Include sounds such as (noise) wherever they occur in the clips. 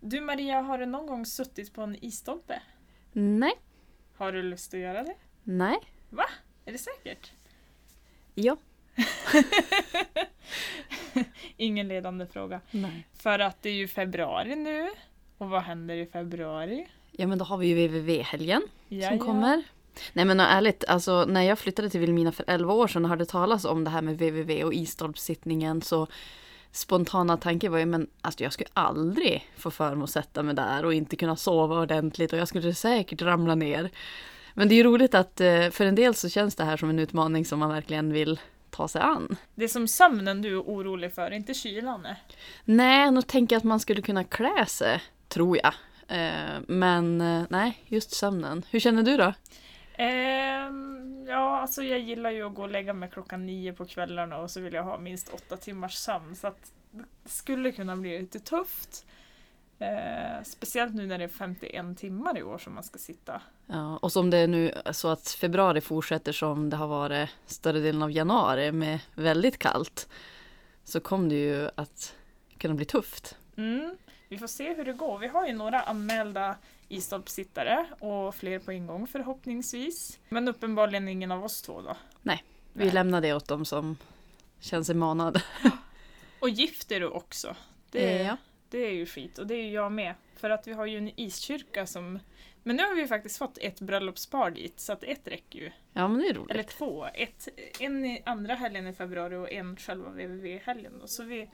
Du Maria, har du någon gång suttit på en isstolpe? Nej. Har du lust att göra det? Nej. Är det säkert? Ja. (laughs) Ingen ledande fråga. Nej. För att det är ju februari nu. Och vad händer i februari? Ja men då har vi ju www-helgen Ja, som kommer. Nej men ärligt, alltså när jag flyttade till Vilhelmina för 11 år sedan och hörde talas om det här med www och isstolpsittningen så spontana tanke var ju men alltså jag skulle aldrig få för mig att sätta mig där och inte kunna sova ordentligt och jag skulle säkert ramla ner. Men det är ju roligt att eh, för en del så känns det här som en utmaning som man verkligen vill ta sig an. Det är som sömnen du är orolig för, inte kylan. nej. Nu tänker jag att man skulle kunna klä sig, tror jag. Eh, men eh, nej, just sömnen. Hur känner du då? Ehm, ja, alltså jag gillar ju att gå och lägga mig klockan nio på kvällarna och så vill jag ha minst åtta timmars sömn. Så att det skulle kunna bli lite tufft. Eh, speciellt nu när det är 51 timmar i år som man ska sitta. Ja, och som det är nu så att februari fortsätter som det har varit större delen av januari med väldigt kallt. Så kom det ju att kunna bli tufft. Mm. Vi får se hur det går. Vi har ju några anmälda isstolpsittare och fler på ingång förhoppningsvis. Men uppenbarligen ingen av oss två då. Nej, Vi Nej. lämnar det åt dem som känner sig manade. (laughs) Och gift är du också. Det, Ja. det är ju skit och det är jag med. För att vi har ju en iskyrka som... Men nu har vi ju faktiskt fått ett bröllopspar dit så att ett räcker ju. Ja, men det är roligt. Eller två. Ett, en i andra helgen i februari och en själva www-helgen. då. Så vi,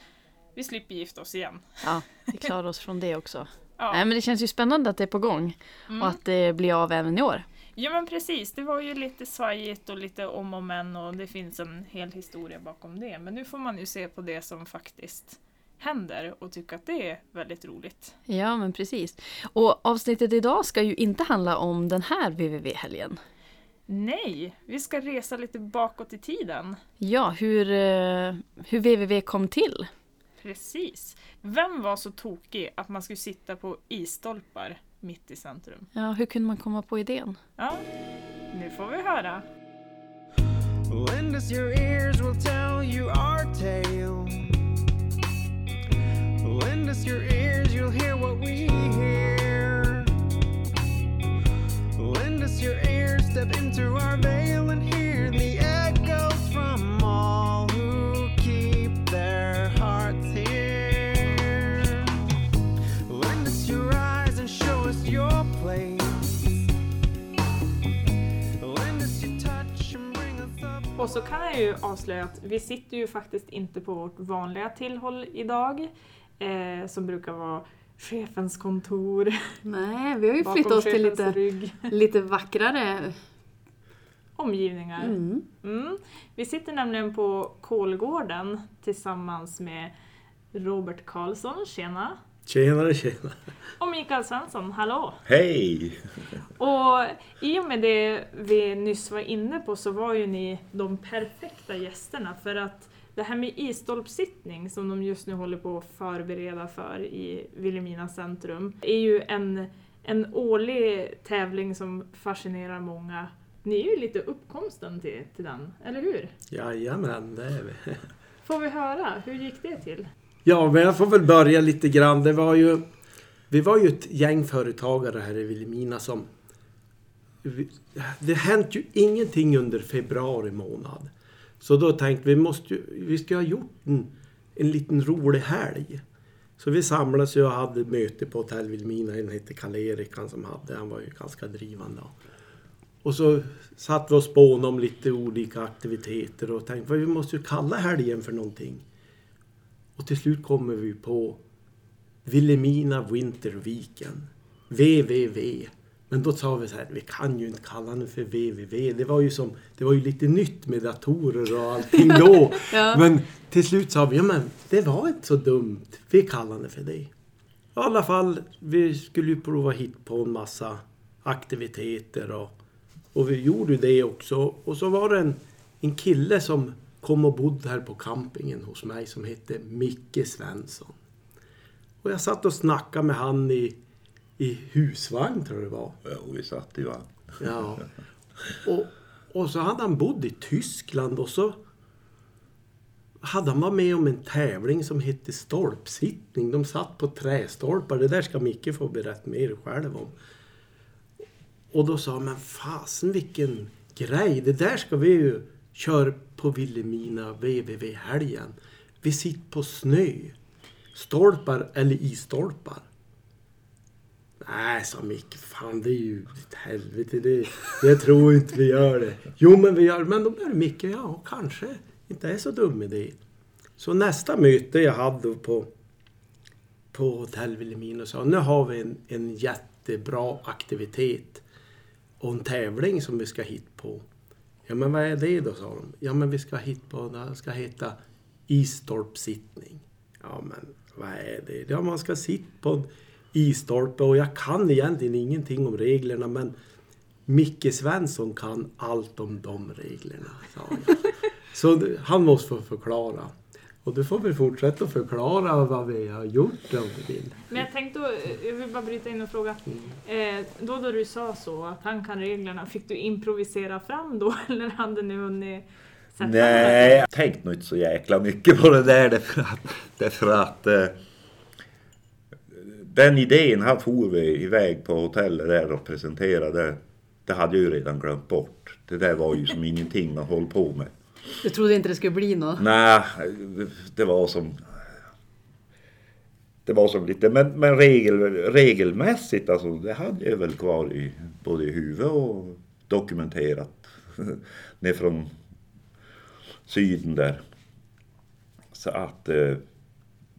vi slipper gifta oss igen. Ja, vi (laughs) klarar oss från det också. Ja. Nej, men det känns ju spännande att det är på gång Mm. och att det blir av även i år. Ja men precis, det var ju lite svajigt och lite om och men och det finns en hel historia bakom det. Men nu får man ju se på det som faktiskt händer och tycka att det är väldigt roligt. Ja, men precis. Och avsnittet idag ska ju inte handla om den här www-helgen. Nej, vi ska resa lite bakåt i tiden. Ja, hur, eh, hur www kom till. Precis. Vem var så tokig att man skulle sitta på isstolpar mitt i centrum? Ja, hur kunde man komma på idén? Ja, nu får vi höra. Lend us your ears, we'll tell you our tale. Lend us your ears, you'll hear what we hear. Lend us your ears, step into our veil and hear Och så kan jag ju avslöja att vi sitter ju faktiskt inte på vårt vanliga tillhåll idag. Eh, som brukar vara chefens kontor. Nej, vi har ju flyttat oss till lite, rygg. lite vackrare. Omgivningar. Mm. Mm. Vi sitter nämligen på Kolgården tillsammans med Robert Karlsson, tjena. Tjenare, tjena. Och Mikael Svensson, hallå! Hej! Och i och med det vi nyss var inne på så var ju ni de perfekta gästerna för att det här med isstolpsittning som de just nu håller på att förbereda för i Vilhelmina centrum är ju en, en årlig tävling som fascinerar många. Ni är ju lite uppkomsten till, till den, eller hur? Jajamän, det är vi. (laughs) Får vi höra, hur gick det till? Ja, men jag får väl börja lite grann. Det var ju... Vi var ju ett gäng företagare här i Vilhelmina som... Det hänt ju ingenting under februari månad. Så då tänkte vi, måste ju, vi ska ha gjort en, en liten rolig helg. Så vi samlades ju och hade möte på Hotell Vilhelmina. En hette Karl-Erik, han som hade. Han var ju ganska drivande. Och så satt vi och spånade om lite olika aktiviteter och tänkte, att vi måste ju kalla helgen för någonting. Och till slut kommer vi på Vilhelmina Winter Weekend. VVV. Men då sa vi så här, vi kan ju inte kalla den för VVV. Det var ju som, det var ju lite nytt med datorer och allting då. (laughs) Ja. Men till slut sa vi, ja men det var inte så dumt. Vi kallar det för det. I alla fall, vi skulle ju prova hit på en massa aktiviteter och, och vi gjorde det också. Och så var det en, en kille som kom och bodde här på campingen hos mig som hette Micke Svensson. Och jag satt och snackade med han i, i husvagn tror jag det var. Jo, vi satt ju va. Ja. Och, och så hade han bott i Tyskland och så hade han varit med om en tävling som hette stolpsittning. De satt på trästolpar. Det där ska Micke få berätta mer själv om. Och då sa han, men fasen vilken grej. Det där ska vi ju Kör på Vilhelmina VVV-helgen. Vi sitter på snö. Stolpar eller isstolpar. Nej, sa Micke. Fan, det är ju ett helvete. Det, jag tror inte vi gör det. Jo, men vi gör Men då började Micke, ja, kanske inte är så dum idé. Så nästa möte jag hade på, på Hotell Vilhelmina sa, nu har vi en, en jättebra aktivitet och en tävling som vi ska hit på. Ja, men vad är det då, sa de. Ja, men vi ska hit på, det ska heta isstolpsittning. Ja, men vad är det? Ja, man ska sitta på en isstolpe och jag kan egentligen ingenting om reglerna, men Micke Svensson kan allt om de reglerna, sa jag. (laughs) Så han måste få förklara. Och du får väl fortsätta förklara vad vi har gjort om du vill. Men jag tänkte, eh, jag vill bara bryta in och fråga. Eh, då då du sa så, att han kan reglerna, fick du improvisera fram då (laughs) eller hade ni hunnit sätta Nej, jag tänkte nog inte så jäkla mycket på det där därför att, därför att eh, den idén han for vi iväg på hotellet där och presenterade. Det hade jag ju redan glömt bort. Det där var ju som ingenting man höll på med. Du trodde inte det skulle bli något? Nej, det var som... Det var som lite, men, men regel, regelmässigt alltså, det hade jag väl kvar i både i huvudet och dokumenterat. (laughs) ner från syden där. Så att eh,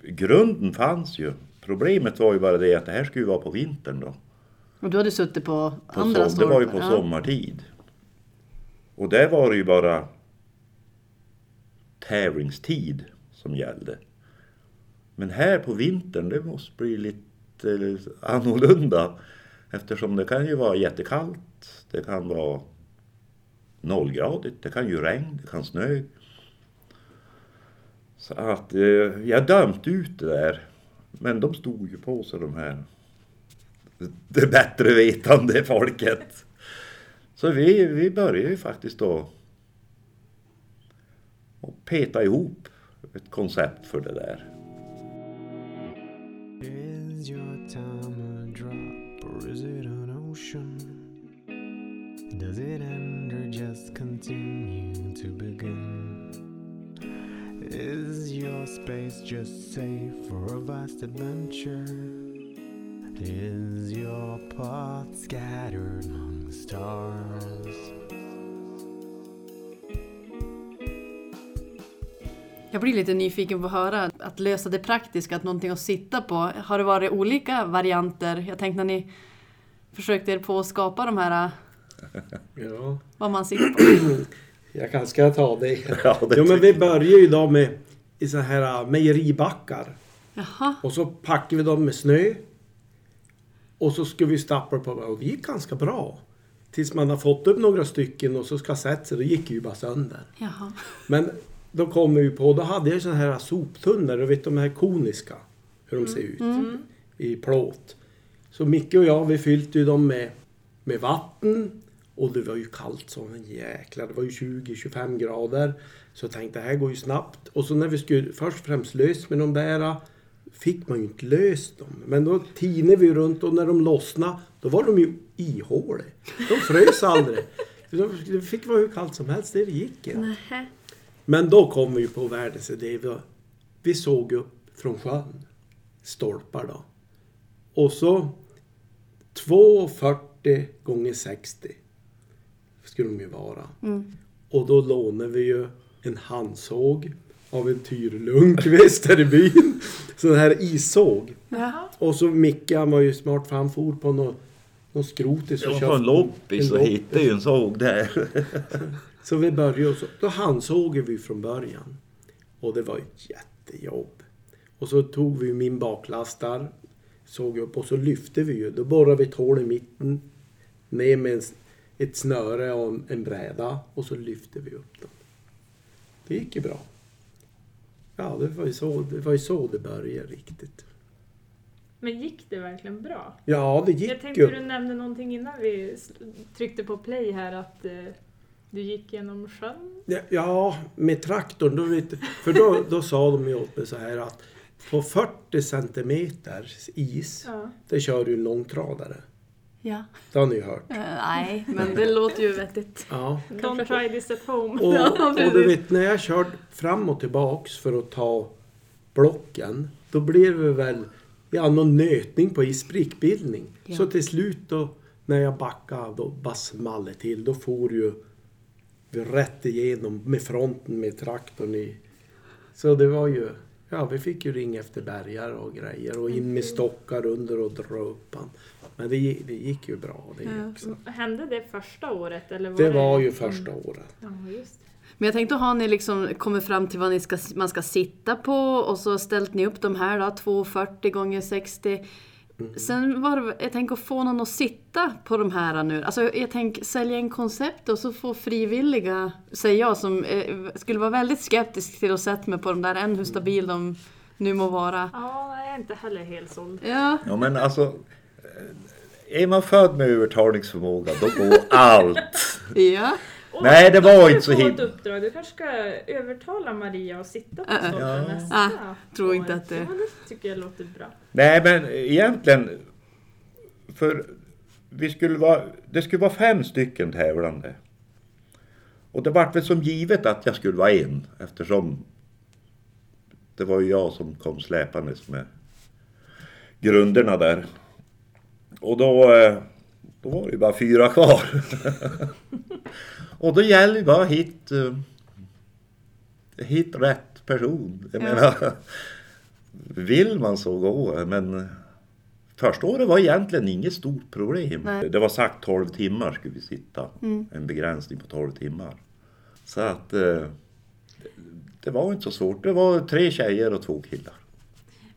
grunden fanns ju. Problemet var ju bara det att det här skulle vara på vintern då. Och du hade suttit på, På andra som, det var ju på ja. sommartid. Och där var det ju bara tävlingstid som gällde. Men här på vintern, det måste bli lite eh, annorlunda. Eftersom det kan ju vara jättekallt, det kan vara nollgradigt, det kan ju regn, det kan snö. Så att eh, jag dömt ut det där. Men de stod ju på sig de här det bättre vetande folket. Så vi, vi började ju faktiskt då peta ihop ett koncept för det där. Is your time a drop or is it an ocean? Does it end or just continue to begin? Is your space just safe for a vast adventure? Is your path scattered among stars? Jag blir lite nyfiken på att höra, att lösa det praktiska, att någonting att sitta på. Har det varit olika varianter? Jag tänkte när ni försökte er på att skapa de här, (laughs) Ja, vad man sitter på. (clears throat) jag kan ska ta det. (laughs) Ja, det Jo, men vi börjar ju idag med i så här äh, mejeribackar. Jaha, Och så packar vi dem med snö. Och så ska vi stappa på och det gick ganska bra. Tills man har fått upp några stycken och så ska sätta sig, det gick ju bara sönder. jaha. Men då kommer vi på, då hade jag såna här soptunnor, du vet de här koniska. Hur de ser ut. I plåt. Så Micke och jag vi fyllde ju dem med, med vatten. Och det var ju kallt som en jäkla. Det var ju 20-25 grader. Så jag tänkte det här går ju snabbt. Och så när vi skulle först och främst lös med de där. Fick man ju inte löst dem. Men då tinade vi runt och när de lossnade. Då var de ju ihåliga. De frös aldrig. (laughs) Det fick vara hur kallt som helst. Det gick inte. Men då kom vi på världens idé. Vi, vi såg upp från sjön. Stolpar då. Och så 2,40 gånger 60 skulle de ju vara. Och då lånade vi ju en handsåg av en Tyr Lundqvist (laughs) här i byn. Sån här issåg. Jaha. Och så Micke han var ju smart för han for på någon, någon skrotis och Jag var köpte på en loppis och hittade ju en såg där. (laughs) Så vi började och så, då handsåg vi från början. Och det var ett jättejobb. Och så tog vi min baklastar, såg upp och så lyfte vi ju. Då borrade vi ett hål i mitten. Ner med en, ett snöre och en, bräda och så lyfte vi upp dem. Det gick ju bra. Ja, det var ju så det, var ju så det började riktigt. Men gick det verkligen bra? Ja, det Jag gick tänkte ju. du nämnde någonting innan vi tryckte på play här att eh, Du gick genom sjön? Ja, Ja, med traktorn. Då vet, för då, då sa de ju åt mig så här att på 40 centimeters is, Ja. det kör du en långtradare. Ja. Det har ni ju hört. Eh, nej, men (laughs) det låter ju vettigt. Ja. Don't try this at home. Och, (laughs) och du vet när jag körde fram och tillbaks för att ta blocken. Då blev det väl ja, någon nötning på isbrickbildning. Ja. Så till slut då när jag backade då bara small till. Då for ju rätt igenom med fronten med traktorn i. Så det var ju, ja vi fick ju ringa efter bärgare och grejer och in med stockar under och dra upp han. Men det, gick- det gick ju bra det Ja. också. Hände det första året? Eller var Det var ju första året. Ja, just det. Men jag tänkte, har ni liksom kommit fram till vad ni ska, man ska sitta på och så ställt ni upp de här då, 240 gånger 60. Sen var det, jag tänker få någon att sitta på de här nu. Alltså jag tänker sälja en koncept och så få frivilliga, säger jag som eh, skulle vara väldigt skeptisk till att sätta mig på de där, än hur stabil de nu må vara. Ja, jag är inte heller helt såld. Ja, Ja men alltså, eh, är man född med övertalningsförmåga då går allt. (laughs) ja. Nej, det var inte du så få him- ett uppdrag. Du kanske ska övertala Maria att sitta på Äh, äh. stolpen Ja. nästa Ah, tror år. inte att det- Ja, det tycker jag låter bra. Nej men egentligen, för vi skulle vara, det skulle vara fem stycken tävlande. Och det vart väl som givet att jag skulle vara en eftersom det var ju jag som kom släpandes med grunderna där. Och då, eh, då var det ju bara fyra kvar. (laughs) (laughs) och då gäller det bara att hitta, eh, hitta rätt person. Jag Ja. menar, vill man så gå, men första året var egentligen inget stort problem. Nej. Det var sagt 12 timmar skulle vi sitta. Mm. En begränsning på 12 timmar. Så att eh, det var inte så svårt. Det var tre tjejer och två killar.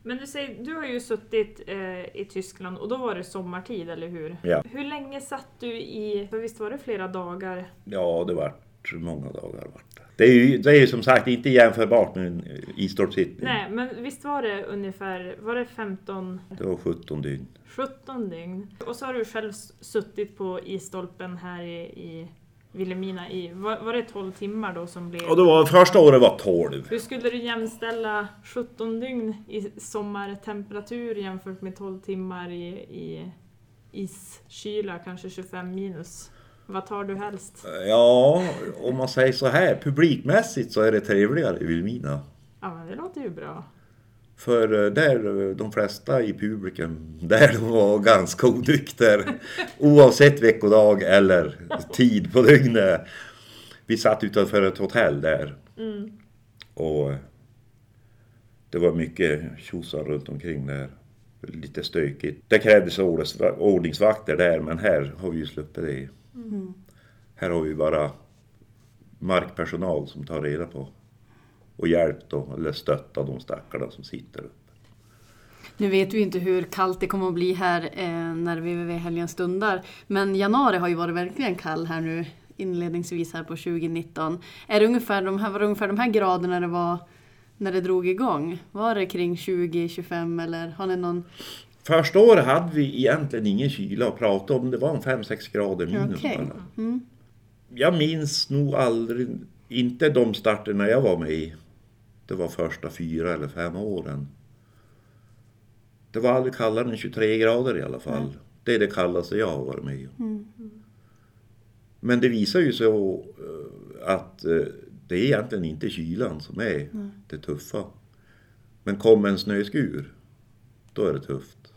Men du säger, du har ju suttit eh, i Tyskland och då var det sommartid, eller hur? Ja. Hur länge satt du i, för visst var det flera dagar? Ja, det vart många dagar. Vart det. Det, är ju, det är ju som sagt inte jämförbart med en Istorpssittning. Nej, men visst var det ungefär, var det 15, Det var 17 dygn. 17 dygn? Och så har du själv suttit på isstolpen här i, i Vilhelmina i, var, var det 12 timmar då som blev? Och då var, första året var 12. Hur skulle du jämställa 17 dygn i sommartemperatur jämfört med 12 timmar i, i iskyla, kanske 25 minus? Vad tar du helst? Ja, om man säger så här, publikmässigt så är det trevligare i Vilhelmina. Ja men det låter ju bra. För eh, där, eh, de flesta i publiken, (laughs) där de var ganska onykter. Oavsett veckodag eller tid på dygnet. Vi satt utanför ett hotell där. Mm. Och det var mycket tjosar runt omkring där. Lite stökigt. Det krävdes ordningsvakter där men här har vi ju sluppit det. Här har vi bara markpersonal som tar reda på och hjälpt då, eller stöttar de stackarna som sitter uppe. Nu vet vi inte hur kallt det kommer att bli här eh, när VVV-helgen stundar. Men januari har ju varit verkligen kall här nu inledningsvis här på 2019. Är det ungefär de här, var det ungefär de här graderna det var när det drog igång? Var det kring 20-25 eller har ni någon? Första året hade vi egentligen ingen kyla att prata om. Det var en 5-6 grader minus bara. Mm. Jag minns nog aldrig, inte de starterna jag var med i. Det var första fyra eller fem åren. Det var aldrig kallare än 23 grader i alla fall. Det är det kallaste jag har varit med om. Men det visar ju så eh, att eh, det är egentligen inte kylan som är det tuffa. Men kommer en snöskur, då är det tufft.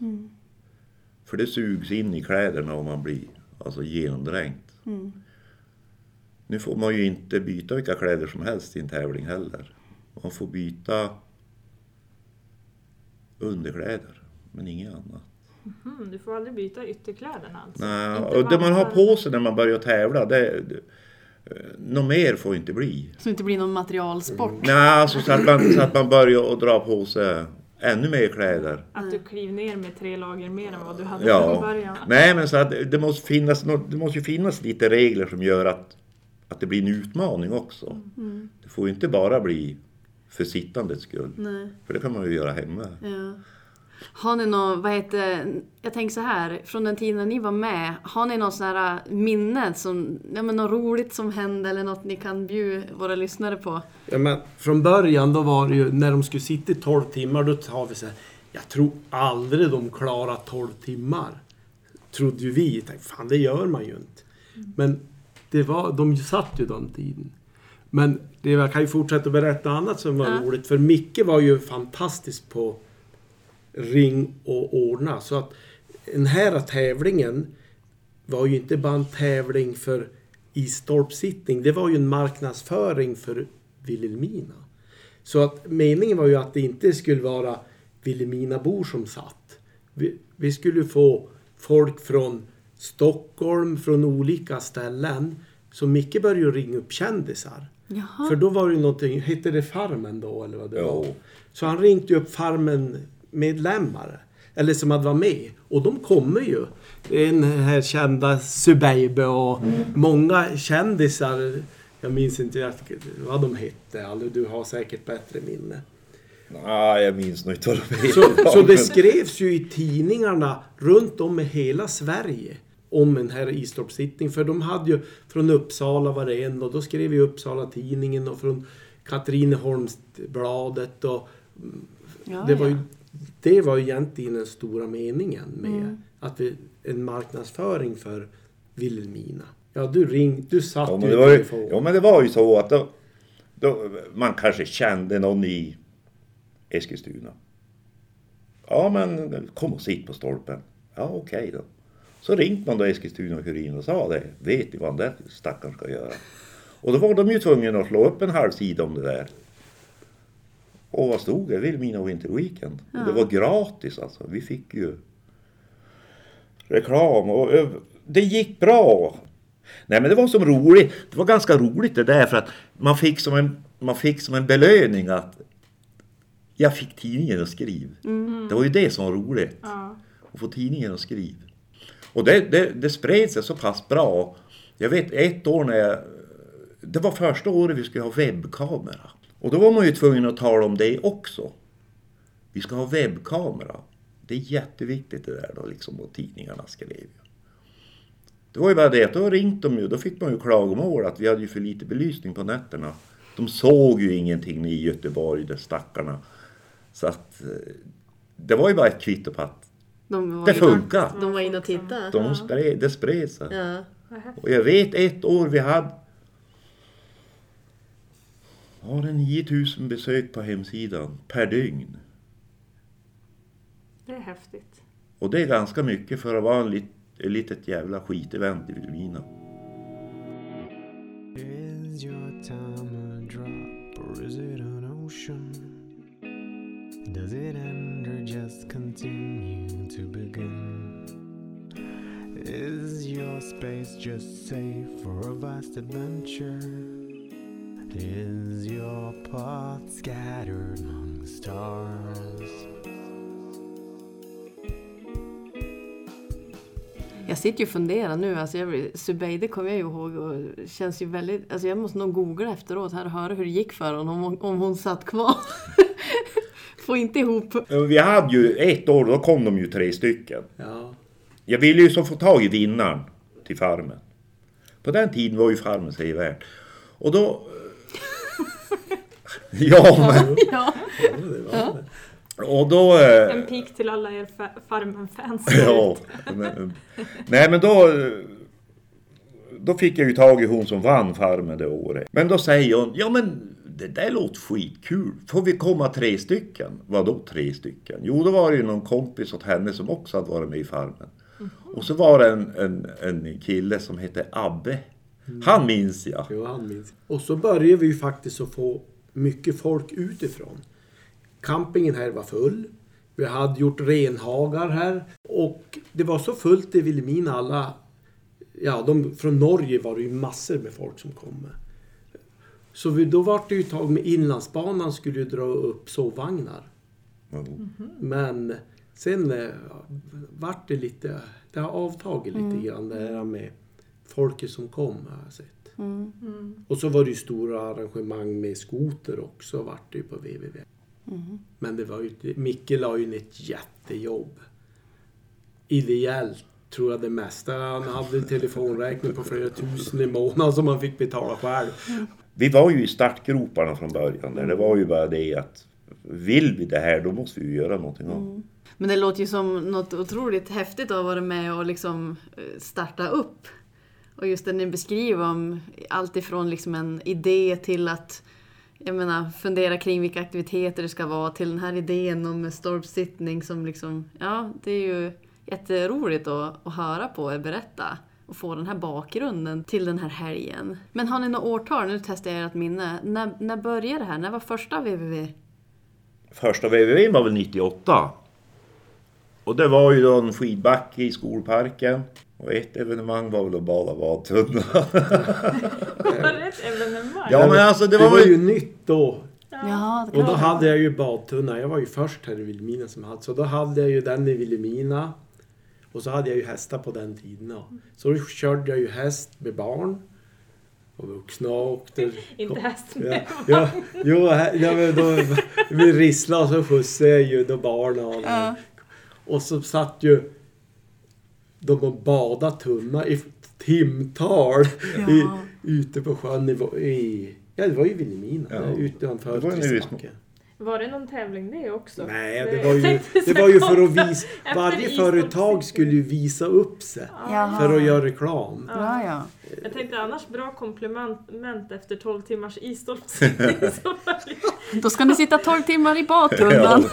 För det sugs in i kläderna och man blir alltså genomdränkt. Nu får man ju inte byta vilka kläder som helst i en tävling heller. Man får byta underkläder, men inget annat. Mm, du får aldrig byta ytterkläderna alltså? Nej, Inte och det man har på sig när man börjar tävla, det, det eh, något mer får inte bli. Så det inte blir någon materialsport. Nej, alltså så att man, så att man börjar att dra på sig ännu mer kläder. Att du kliver ner med tre lager mer än vad du hade Ja. från början? Nej, men så att det måste finnas, det måste ju finnas lite regler som gör att, att det blir en utmaning också. Det får ju inte bara bli för sittandets skull. Nej, För det kan man ju göra hemma. ja. Har ni något, vad heter, jag tänker så här, från den tiden när ni var med, har ni något sån här minne som, ja men något roligt som hände eller något ni kan bjuda våra lyssnare på? Ja, men från början då var det ju när de skulle sitta i 12 timmar då sa vi så här. Jag tror aldrig de klarar 12 timmar. Trodde ju vi. Tänkte, Fan det gör man ju inte. Men det var, de satt ju den tiden. Men det, jag kan ju fortsätta berätta annat som var Ja. roligt. För Micke var ju fantastisk på ring och ordna. Så att den här tävlingen var ju inte bara en tävling för isstolpsittning. Det var ju en marknadsföring för Vilhelmina. Så att meningen var ju att det inte skulle vara Vilhelminabor som satt. Vi, vi skulle få folk från Stockholm, från olika ställen. Så Micke började ju ringa upp kändisar. Jaha. För då var det ju någonting, hette det Farmen då eller vad det Ja. var? Så han ringde ju upp Farmen medlemmar. Eller som hade varit med. Och de kommer ju. Den här kända Subeibe och många kändisar. Jag minns inte vad de hette. Alltså, du har säkert bättre minne. Nej, jag minns nog inte vad de heter. Så, så det skrevs ju i tidningarna runt om i hela Sverige om den här Istorpssittning. För de hade ju från Uppsala var det en och då skrev ju Uppsala tidningen och från Katrineholmsbladet och Ja, det var ju ja. det var ju egentligen den stora meningen med Mm. att vi, en marknadsföring för Vilhelmina. Ja, du ring, du satt Ja men, det var ju, telefon. ja, men det var ju så att då, då, man kanske kände någon i Eskilstuna. Ja men kom och sitt på stolpen. Ja okej då. Så ringde man då Eskilstuna-Kuriren och sa det. Vet ni vad den där stackaren ska göra? Och då var de ju tvungna att slå upp en halv sida om det där. Och vad stod det? Vilhelmina Winter Weekend. Och det var gratis alltså. Vi fick ju reklam och det gick bra. Nej men det var som roligt. Det var ganska roligt det där för att man fick som en, man fick som en belöning att jag fick tidningen att skriva. Det var ju det som var roligt. Ja. Att få tidningen att skriva. Och det, det, det spred sig så pass bra. Jag vet ett år när jag... Det var första året vi skulle ha webbkamera. Och då var man ju tvungen att tala om det också. Vi ska ha webbkamera. Det är jätteviktigt det där då liksom och tidningarna skrev ju. Det var ju bara det att då ringde de ju, då fick man ju klagomål att vi hade ju för lite belysning på nätterna. De såg ju ingenting i Göteborg, de stackarna. Så att eh, det var ju bara ett kvitto på att de var det inne- funkar. De var inne och tittade. De spred, det spred sig. Ja. Och jag vet ett år vi hade var det 9000 besök på hemsidan per dygn. Det är häftigt. Och det är ganska mycket för att vara en lit, ett litet jävla skitevent i Vilhelmina. Is your time a drop or is it an ocean? Does it end or just continue Is your space just safe for a vast adventure? Is your path scattered among stars? Jag sitter ju och funderar nu. Alltså jag, Zubeide kommer jag ju ihåg och känns ju väldigt... Alltså jag måste nog googla efteråt här och höra hur det gick för honom om, om hon satt kvar. (laughs) Få inte ihop... Vi hade ju ett år, då kom de ju tre stycken. Ja. Jag ville ju så få tag i vinnaren till farmen. På den tiden var ju farmen sig värd. Och då... (laughs) ja, men... Ja. Ja. Och då... eh, En pik till alla er fa- Farmen-fans. (laughs) Ja, men, nej men då... Då fick jag ju tag i hon som vann Farmen det året. Men då säger hon, ja men det där låter skitkul. Får vi komma tre stycken? Vadå tre stycken? Jo, då var det ju någon kompis åt henne som också hade varit med i Farmen. Och så var det en, en, en kille som hette Abbe. Han minns jag. Jo, han minns. Och så började vi ju faktiskt att få mycket folk utifrån. Campingen här var full. Vi hade gjort renhagar här. Och det var så fullt i Vilhelmina alla... Ja, de, från Norge var det ju massor med folk som kom. Så vi, då var det ju tag med Inlandsbanan skulle ju dra upp sovvagnar. Men sen eh, vart det lite... Det har avtagit lite grann det här med folket som kom har jag sett. Mm. Och så var det ju stora arrangemang med skoter också vart det ju på www. Men det var ju, Micke la ju in ett jättejobb. Ideellt tror jag det mesta. Han hade en telefonräkning på flera tusen i månaden som han fick betala själv. Vi var ju i startgroparna från början. Det var ju bara det att vill vi det här då måste vi ju göra någonting av. Mm. Men det låter ju som något otroligt häftigt att ha varit med och liksom eh, starta upp. Och just det ni beskriver om allt ifrån liksom en idé till att jag menar, fundera kring vilka aktiviteter det ska vara till den här idén om stormsittning som liksom, ja det är ju jätteroligt att, att höra på er berätta och få den här bakgrunden till den här helgen. Men har ni något årtal? Nu testar jag ert minne. När, när började det här? När var första www? Första VVV var väl 98. Och det var ju då en skidbacke i skolparken. Och ett evenemang var väl att bada badtunna. (laughs) Var det ett evenemang? Ja men alltså det Det var var väl... ju nytt då. Ja, det Och då hade jag ju badtunna. Jag var ju först här i Vilhelmina som hade. Så då hade jag ju den i Vilhelmina. Och så hade jag ju hästar på den tiden. Så då körde jag ju häst med barn. Och vuxna åkte. Inte häst Ja, ja, jo, ja, men då, vi risslade och så skjutsade jag ju då barnen. Och, Ja. och så satt ju de och badade tunna i timtal Ja. i, ute på sjön i, i Ja, det var ju Vilhelmina. Ja. Utanför Det var det någon tävling det också? Nej, Det- det var ju, det var ju för att visa... Varje företag skulle ju visa upp sig. Jaha. För att göra reklam. Ja, ja. Jag tänkte annars bra komplement efter 12 timmars isstolpsittning. (laughs) Då ska ni sitta 12 timmar i badtunnan.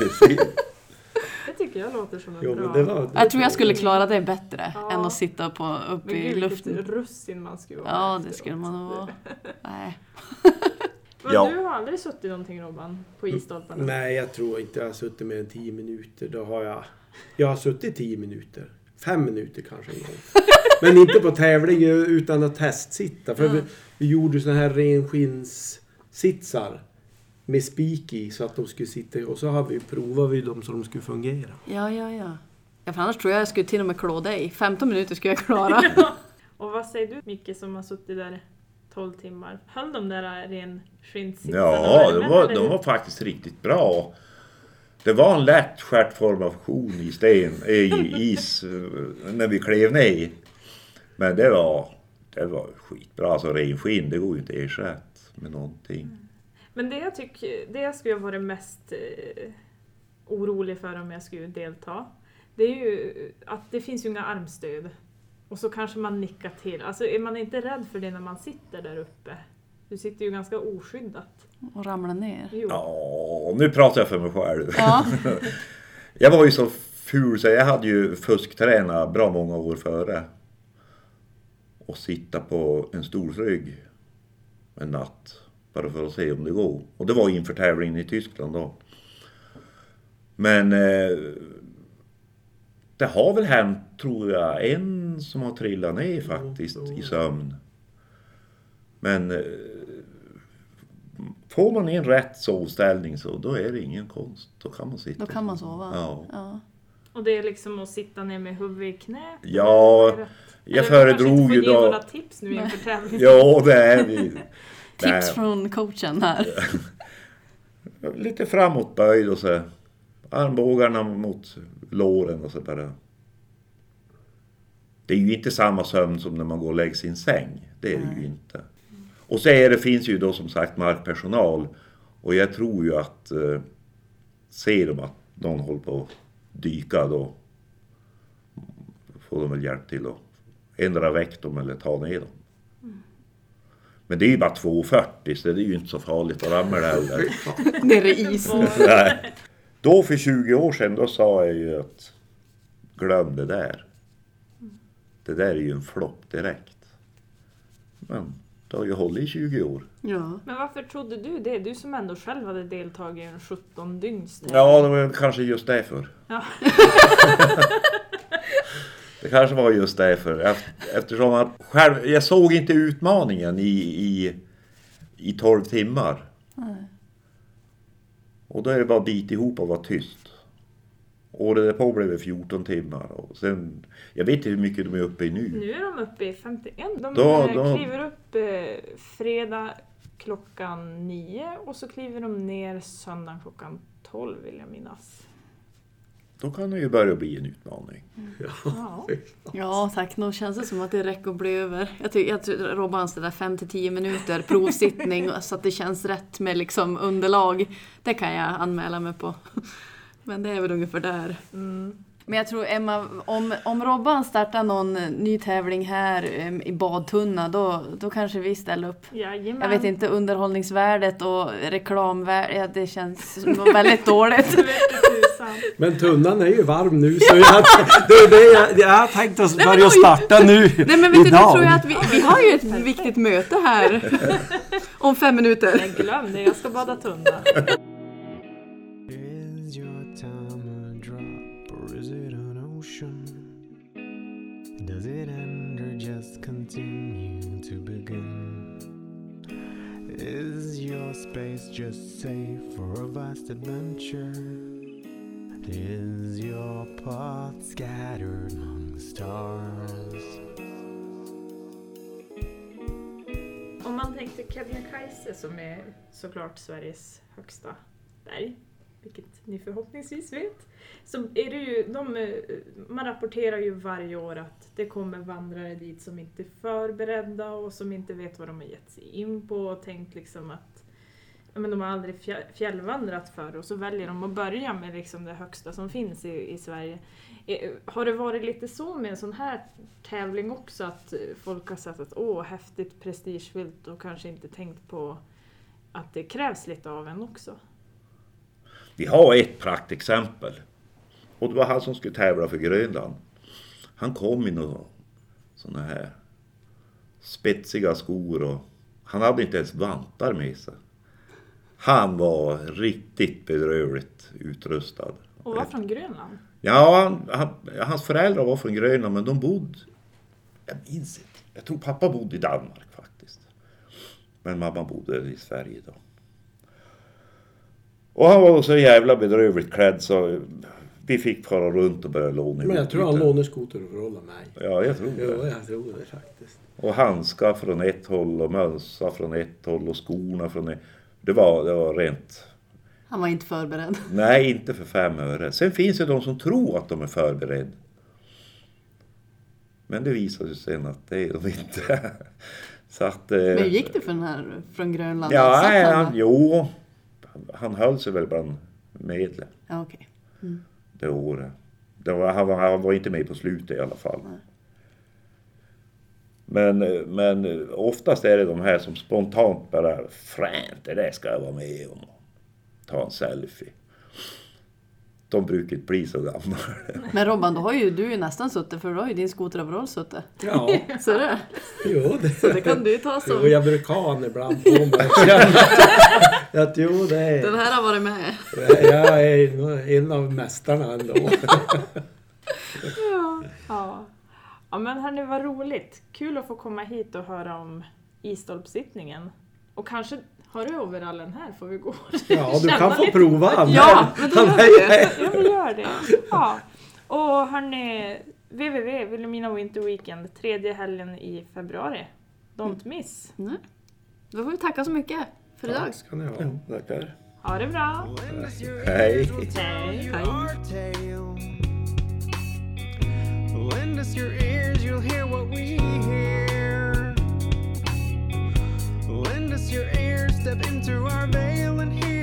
det tycker jag låter som en Jo, bra... det var, Jag tror jag skulle klara det bättre Ja. än att sitta på, uppe i luften. vilket russin man skulle vara. Ja, det skulle man nog vara. (laughs) Nej. Men Ja. du har aldrig suttit någonting Robban? På isstolparna? Nej, jag tror inte jag har suttit mer än 10 minuter. Då har jag... Jag har suttit 10 minuter. Fem minuter kanske en gång. (laughs) Men inte på tävling utan att testsitta. För vi, vi gjorde såna här renskinnssitsar med spik i så att de skulle sitta och så har vi provat vi dem så de skulle fungera. Ja, ja, ja. ja för annars tror jag jag skulle till och med klå dig. 15 minuter skulle jag klara. (laughs) Och vad säger du Micke som har suttit där 12 timmar? Höll de där renskinnssitsarna Ja, de var, de var faktiskt riktigt bra. Det var en lätt stjärtformation i sten, i is, eh, när vi klev ner. Men det var, det var skitbra. Alltså renskinn, det går ju inte att ersätta med någonting. Men det jag tycker, det jag skulle varit mest eh, orolig för om jag skulle delta, det är ju att det finns ju inga armstöd. Och så kanske man nickar till. Alltså är man inte rädd för det när man sitter där uppe? Du sitter ju ganska oskyddat. Och ramla ner. Jo. Ja, nu pratar jag för mig själv. Ja. (laughs) Jag var ju så ful så jag hade ju fusktränat bra många år före. Och sitta på en stolsrygg en natt. Bara för att se om det går. Och det var inför tävlingen i Tyskland då. Men eh, det har väl hänt, tror jag, en som har trillat ner faktiskt i sömn. Men eh, får man en rätt sovställning så då är det ingen konst. Då kan man sitta. Då kan man sova. Ja. Ja. Och det är liksom att sitta ner med huvudet i knä? Ja, Eller- Jag eller föredrog kanske ju inte får ge då... några tips nu inför tävlingen. Ja, det är vi. (laughs) Tips från coachen här. (laughs) Lite framåt böjd och så armbågarna mot låren och så bara. Det är ju inte samma sömn som när man går och lägger sin säng. Det är det ju inte. Och så är det, finns ju då som sagt markpersonal. Och jag tror ju att eh, ser de att någon håller på att dyka då får de väl hjälp till att ändra väck dem eller ta ner dem. Men det är ju bara 2,40 så det är ju inte så farligt att ramla heller. (laughs) Nere i is. Nej. Då för 20 år sedan då sa jag ju att glöm det där. Det där är ju en flopp direkt. Men det har ju hållit i 20 år. Ja. Men varför trodde du det? Du som ändå själv hade deltagit i en 17 dygns. Ja, det var kanske just därför. Ja. (laughs) Det kanske var just därför. Eft- Eftersom att själv, jag såg inte utmaningen i, i, i 12 timmar. Och då är det bara att bita ihop och vara tyst. Året därpå blev det 14 timmar. Och sen, jag vet inte hur mycket de är uppe i nu. Nu är de uppe i 51. De Då- eh, då- kliver upp eh, fredag klockan 9 och så kliver de ner söndag klockan 12 vill jag minnas. Då kan det ju börja bli en utmaning. Ja. Ja tack, nog känns det som att det räcker att bli över. Jag tycker jag tror Robban det där 5-10 minuter provsittning (laughs) så att det känns rätt med liksom underlag. Det kan jag anmäla mig på. Men det är väl ungefär där. Mm. Men jag tror Emma, om, om Robban startar någon ny tävling här i badtunna då, då kanske vi ställer upp. Jajamän. Jag vet inte, underhållningsvärdet och reklamvärdet, ja, det känns (laughs) väldigt dåligt. Men tunnan är ju varm nu så jag, (laughs) det det jag, jag har tänkt att men börja oj. starta nu Nej men vet du, idag. tror jag att vi, vi har ju ett viktigt möte här. (laughs) Om fem minuter. Jag glömde, jag ska bada tunna. Just continue to begin? Is your space just safe for a vast adventure? Is your path scattered among the stars? Om man tänkte Kebnekaise som är såklart Sveriges högsta berg, vilket ni förhoppningsvis vet, så är det ju, de, eh, man rapporterar ju varje år att det kommer vandrare dit som inte är förberedda och som inte vet vad de har gett sig in på och tänkt liksom att ja, men de har aldrig fjällvandrat förr och så väljer de att börja med liksom det högsta som finns i, i Sverige. Eh, har det varit lite så med en sån här tävling också att folk har sett att åh, häftigt, prestigefyllt och kanske inte tänkt på att det krävs lite av en också? Vi har ett praktexempel. Och det var han som skulle tävla för Grönland. Han kom i några sådana här spetsiga skor och han hade inte ens vantar med sig. Han var riktigt bedrövligt utrustad. Och var från Grönland? Ja, han, han, hans föräldrar var från Grönland men de bodde... Jag minns inte. Jag tror pappa bodde i Danmark faktiskt. Men mamma bodde i Sverige då. Och han var så jävla bedrövligt klädd så vi fick fara runt och börja låna Men jag tror han lånar skoteröverall av mig. Ja, jag tror Jo, det. jag tror det faktiskt. Och handskar från ett håll och mössa från ett håll och skorna från ett... Det var, det var rent... Han var inte förberedd. (laughs) Nej, inte för fem öre. Sen finns det de som tror att de är förberedda. Men det visar sig sen att det är de inte. (laughs) Så att... eh, Men hur gick det för den här från Grönland? Ja, han jo. Han höll sig väl bland medlen Ja, okej. det året. Det var, han, var, han var inte med på slutet i alla fall. Nej. Men, men oftast är det de här som spontant bara fränt, det där ska jag vara med om. Ta en selfie. De brukar inte bli så gamla. (laughs) Men Robban, då har ju du ju nästan suttit för du har ju din skoteroverall suttit. Ja, (laughs) Så det, jo det. så det kan du ta Jo, som. jag brukar ha han ibland på mig. Att jo, det är... Den här har varit med. Jag är en av mästarna ändå. (laughs) Ja. ja. Ja men hörni, vad roligt. Kul att få komma hit och höra om isstolpsittningen. Och kanske, har du overallen här får vi gå Ja, du kan få lite. prova han. Ja, men då gör vi det. Ja, vi gör det. Ja. Och hörni, www, Vilhelmina Winter Weekend, tredje helgen i februari. Don't miss. Nej. Då får vi tacka så mycket för idag. Ska ni ha. Tackar. Ha det bra. Hej. Hej. Lend us your ears, you'll hear what we hear. Lend us your ear, step into our veil and hear.